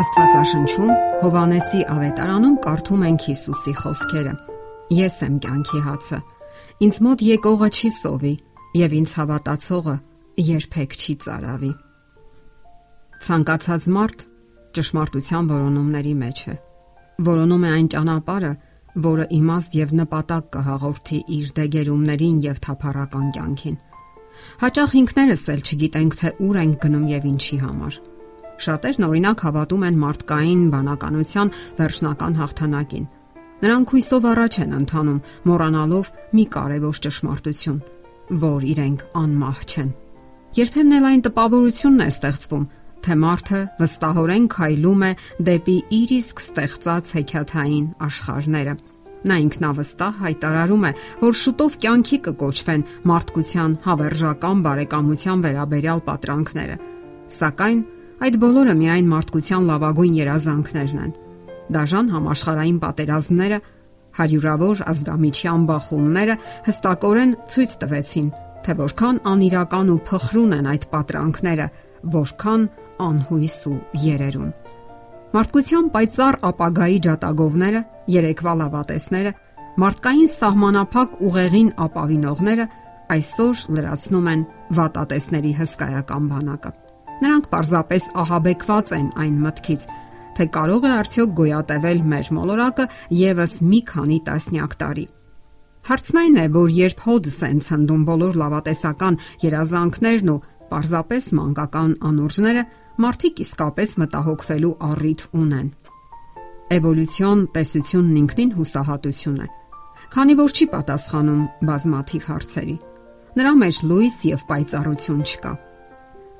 Աստվածաշնչում Հովանեսի ավետարանում կարդում ենք Հիսուսի խոսքերը. Ես եմ կյանքի հացը։ Ինձ մոտ եկողը չի սովի, եւ ինձ հավատացողը երբեք չի ծարավի։ Ցանկացած մարդ ճշմարտության որոնումների մեջ է։ Որոնում է այն ճանապարհը, որը իմաստ եւ նպատակ կհաղորդի իր դեգերումներին եւ թափառական կյանքին։ Հաճախ ինքներս էլ չգիտենք, թե ուր ենք գնում եւ ինչի համար։ Շատերն օրինակ հավատում են մարդկային բանականության վերջնական հաղթանակին։ Նրանք հույսով առաջ են ընթանում, մոռանալով մի կարևոր ճշմարտություն, որ իրենք անմահ չեն։ Երբեմն էլ այն տպավորությունն է ստեղծվում, թե մարդը վստահորեն քայլում է դեպի իր իսկ ստեղծած հեքիաթային աշխարհները։ Նա ինքնավստահ հայտարարում է, որ շուտով կյանքի կկոչվեն մարդկության հավերժական բարեկամության վերաբերյալ պատրանքները։ Սակայն Այդ բոլորը միայն մարդկության լավագույն երազանքներն են։ Դաժան համաշխարային պատերազմները, հարյուրավոր ազգամիչյան բախումները հստակորեն ցույց տվեցին, թե որքան անիրական ու փխրուն են այդ պատրանքները, որքան անհույս ու երերուն։ Մարդկության պայծառ ապագայի ջատագովները, երեկվա լավատեսները, մարդկային սահմանափակ ուղեղին ապավինողները այսօր լրացնում են վատատեսների հսկայական բանակը։ Նրանք պարզապես ահաբեկված են այն մտքից, թե կարող է արդյոք գոյատևել մեր մոլորակը եւս մի քանի տասնյակ տարի։ Հարցն այն է, որ երբ հոդս են ցնդում բոլոր լավատեսական երազանքներն ու պարզապես մանկական անուրջները, մարդիկ իսկապես մտահոգվելու առիթ ունեն։ Էվոլյուցիոն տեսությունն ինքնին հուսահատություն է, քանի որ չի պատասխանում բազմաթիվ հարցերի։ Նրա մեջ լույս եւ պայծառություն չկա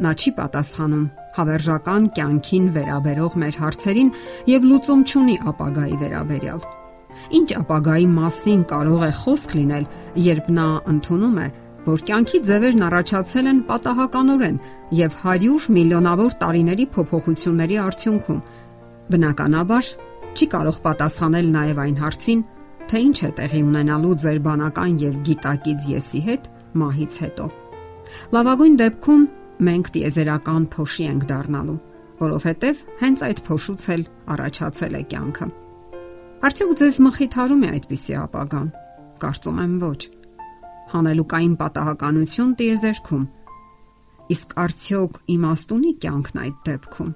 Նա չի պատասխանում հավերժական կյանքին վերաբերող մեր հարցերին եւ լուծում չունի ապագայի վերաբերյալ։ Ինչ ապագայի մասին կարող է խոսք լինել, երբ նա ընդունում է, որ կյանքի ձևերն առաջացել են պատահականորեն եւ 100 միլիոնավոր տարիների փոփոխությունների արդյունքում։ Բնականաբար, չի կարող պատասխանել նաեւ այն հարցին, թե ինչ է տեղի ունենալու ձեր բանական եւ գիտակից եսի հետ մահից հետո։ Լավագույն դեպքում մենք տիեզերական փոշի ենք դառնալու, որովհետև հենց այդ փոշուց էլ առաջացել է կյանքը։ Արդյոք ձեզ մխիթարում է այդպիսի ապագան։ Կարծում եմ ոչ։ Հանելուկային պատահականություն տիեզերքում։ Իսկ արդյոք իմաստունի կյանքն այդ դեպքում։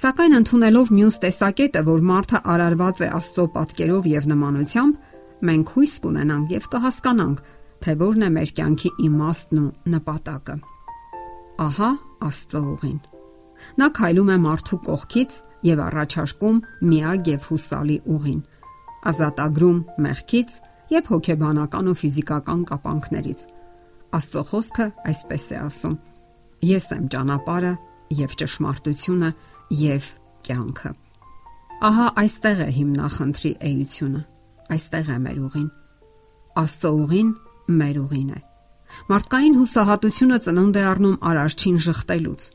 Սակայն ընդունելով մյուս տեսակետը, որ մարդը արարված է Աստծո պատկերով եւ նմանությամբ, մենք հույս կունենանք եւ կհասկանանք, թե որն է մեր կյանքի իմաստն ու նպատակը։ Ահա Աստծո ուղին։ Նա քայլում է մարդու կողքից եւ առաջարկում միակ եւ հուսալի ուղին։ Ազատագրում մեղքից եւ հոգեբանական ու ֆիզիկական կապանքներից։ Աստծո խոսքը այսպես է ասում. Ես եմ ճանապարհը եւ ճշմարտությունը եւ կյանքը։ Ահա այստեղ է հիմնախնդրի էությունը։ Այստեղ է մեր ուղին։ Աստծո ուղին մեր ուղին է։ Մարդկային հուսահատությունը ծնունդ է առնում արարչին շղթելուց։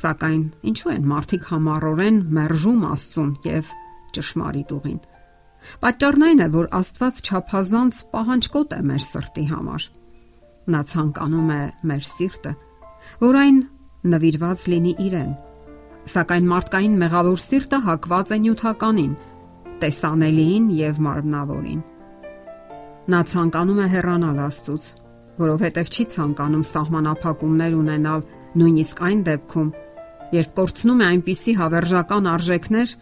Սակայն ինչու են մարդիկ համառորեն մերժում Աստծուն եւ ճշմարիտ ուղին։ Պատճառն այն է, որ Աստված ճափազանց պահանջկոտ է մեր սրտի համար։ Նա ցանկանում է մեր սիրտը, որ այն նվիրված լինի իրեն։ Սակայն մարդկային մեղավոր սիրտը հակված է նյութականին, տեսանելիին եւ մարմնավորին։ Նա ցանկանում է հեռանալ Աստծուց, որովհետև չի ցանկանում սահմանափակումներ ունենալ նույնիսկ այն դեպքում, երբ կորցնում է այնպիսի հավերժական արժեքներ,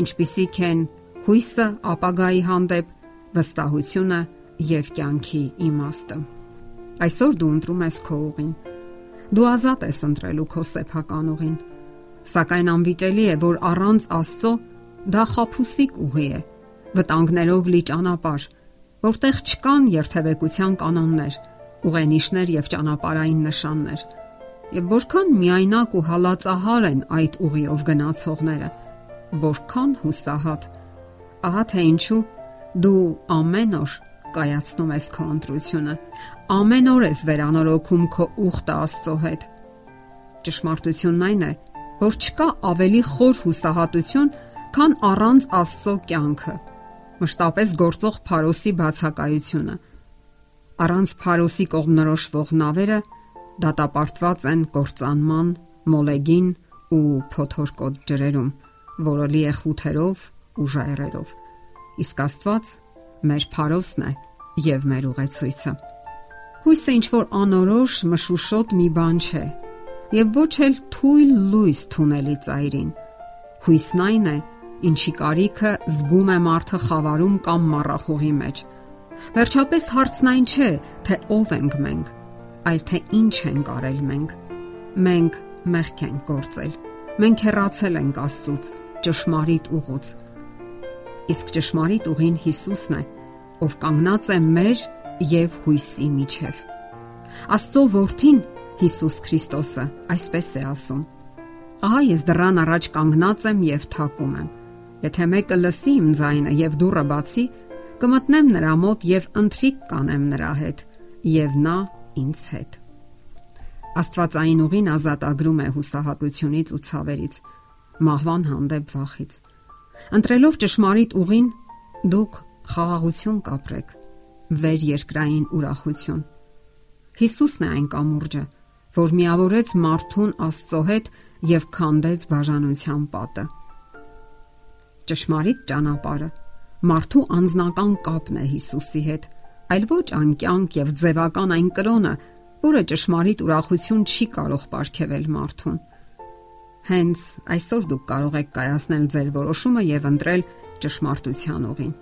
ինչպիսիք են հույսը ապագայի հանդեպ, վստահությունը եւ կյանքի իմաստը։ Այսօր դու ընտրում ես քո ուղին։ Դու ազատ ես ընտրելու քո սեփական ուղին։ Սակայն անվիճելի է, որ առանց Աստծո դա խափուսիկ ուղի է, վտանգներով լի ճանապարհ, որտեղ չկան երթևեկության կանոններ, ուղենիշներ եւ ճանապարհային նշաններ։ Եվ որքան միայնակ ու հալածահար են այդ ուղիով գնացողները, որքան հուսահատ։ Ահա թե ինչու դու ամեն օր կայացնում ես քո ընտրությունը։ Ամեն օր ես վերանորոգում քո ուխտը Աստծո հետ։ Ճշմարտությունն այն է, որ չկա ավելի խոր հուսահատություն, քան առանց Աստծո կյանքը։ Մշտապես գործող Փարոսի բացակայությունը Առանց Փարոսի կողմնորոշվող նավերը դատապարտված են կործանման, մոլեգին ու փոթորկոտ ջրերում, որը լի է խութերով ու ժայռերով։ Իսկ Աստված մեր փարոսն է եւ մեր ուղեցույցը։ Հույսը ինչ որ անորոշ մշուշոտ մի բան չէ, եւ ոչ էլ թույլ լույս թունելի ծայրին։ Հույսն այն է, ինչի կարիքը զգում է մարդը խավարում կամ մառախուղի մեջ։ Վերջապես հարցն այն չէ, թե ով ենք մենք, այլ թե ինչ ենք արել մենք։ Մենք մեղք ենք գործել։ Մենք հեռացել ենք Աստծուց, ճշմարիտ ուղուց։ Իսկ ճշմարիտ ուղին Հիսուսն է, ով կանգնած է մեր եւ հույսի միջև։ Աստծո որդին Հիսուս Քրիստոսը այսպես է ասում. Ահա ես դռան առաջ կանգնած եմ եւ թակում եմ։ Եթե մեկը լսի իմ ձայնը եւ դուռը բացի, կմտնեմ նրա մոտ եւ ընթրիկ կանեմ նրա հետ եւ նա ինձ հետ։ Աստվածային ուղին ազատ ագրում է հուսահատությունից ու ցավերից, մահվան հանդեպ վախից։ Ընտրելով ճշմարիտ ուղին, դուք խաղաղություն կապրեք, վեր երկրային ուրախություն։ Հիսուսն է այն կամուրջը, որ միավորեց մարդուն Աստծո հետ եւ քանդեց բաժանության պատը։ Ճշմարիտ ճանապարհը մարդու անznական կապն է Հիսուսի հետ, այլ ոչ անկյանք եւ ձևական այն կրոնը, որը ճշմարիտ ուրախություն չի կարող ապարգևել մարդուն։ Հենց այսօր դուք կարող եք կայացնել ձեր որոշումը եւ ընտրել ճշմարտության ուղին։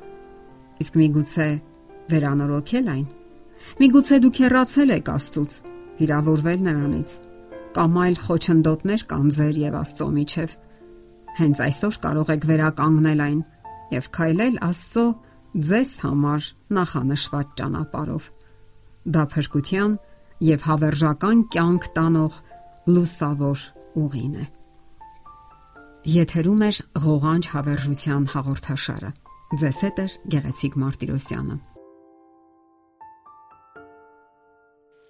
Իսկ միգուցե վերանորոգել այն։ Միգուցե դուք հեռացել եք Աստծուց, վիրավորվել նրանից, կամ այլ խոչընդոտներ կան ձեր եւ Աստծո միջև։ Հենց այսօր կարող եք վերականգնել այն եւ քայլել Աստծո ձեզ համար նախանշված ճանապարով։ Դա փրկության եւ հավերժական կյանք տանող լուսավոր ուղին է։ Եթերում է ղողանջ հավերժության հաղորդաշարը։ Ձեզ հետ է Գեղեցիկ Մարտիրոսյանը։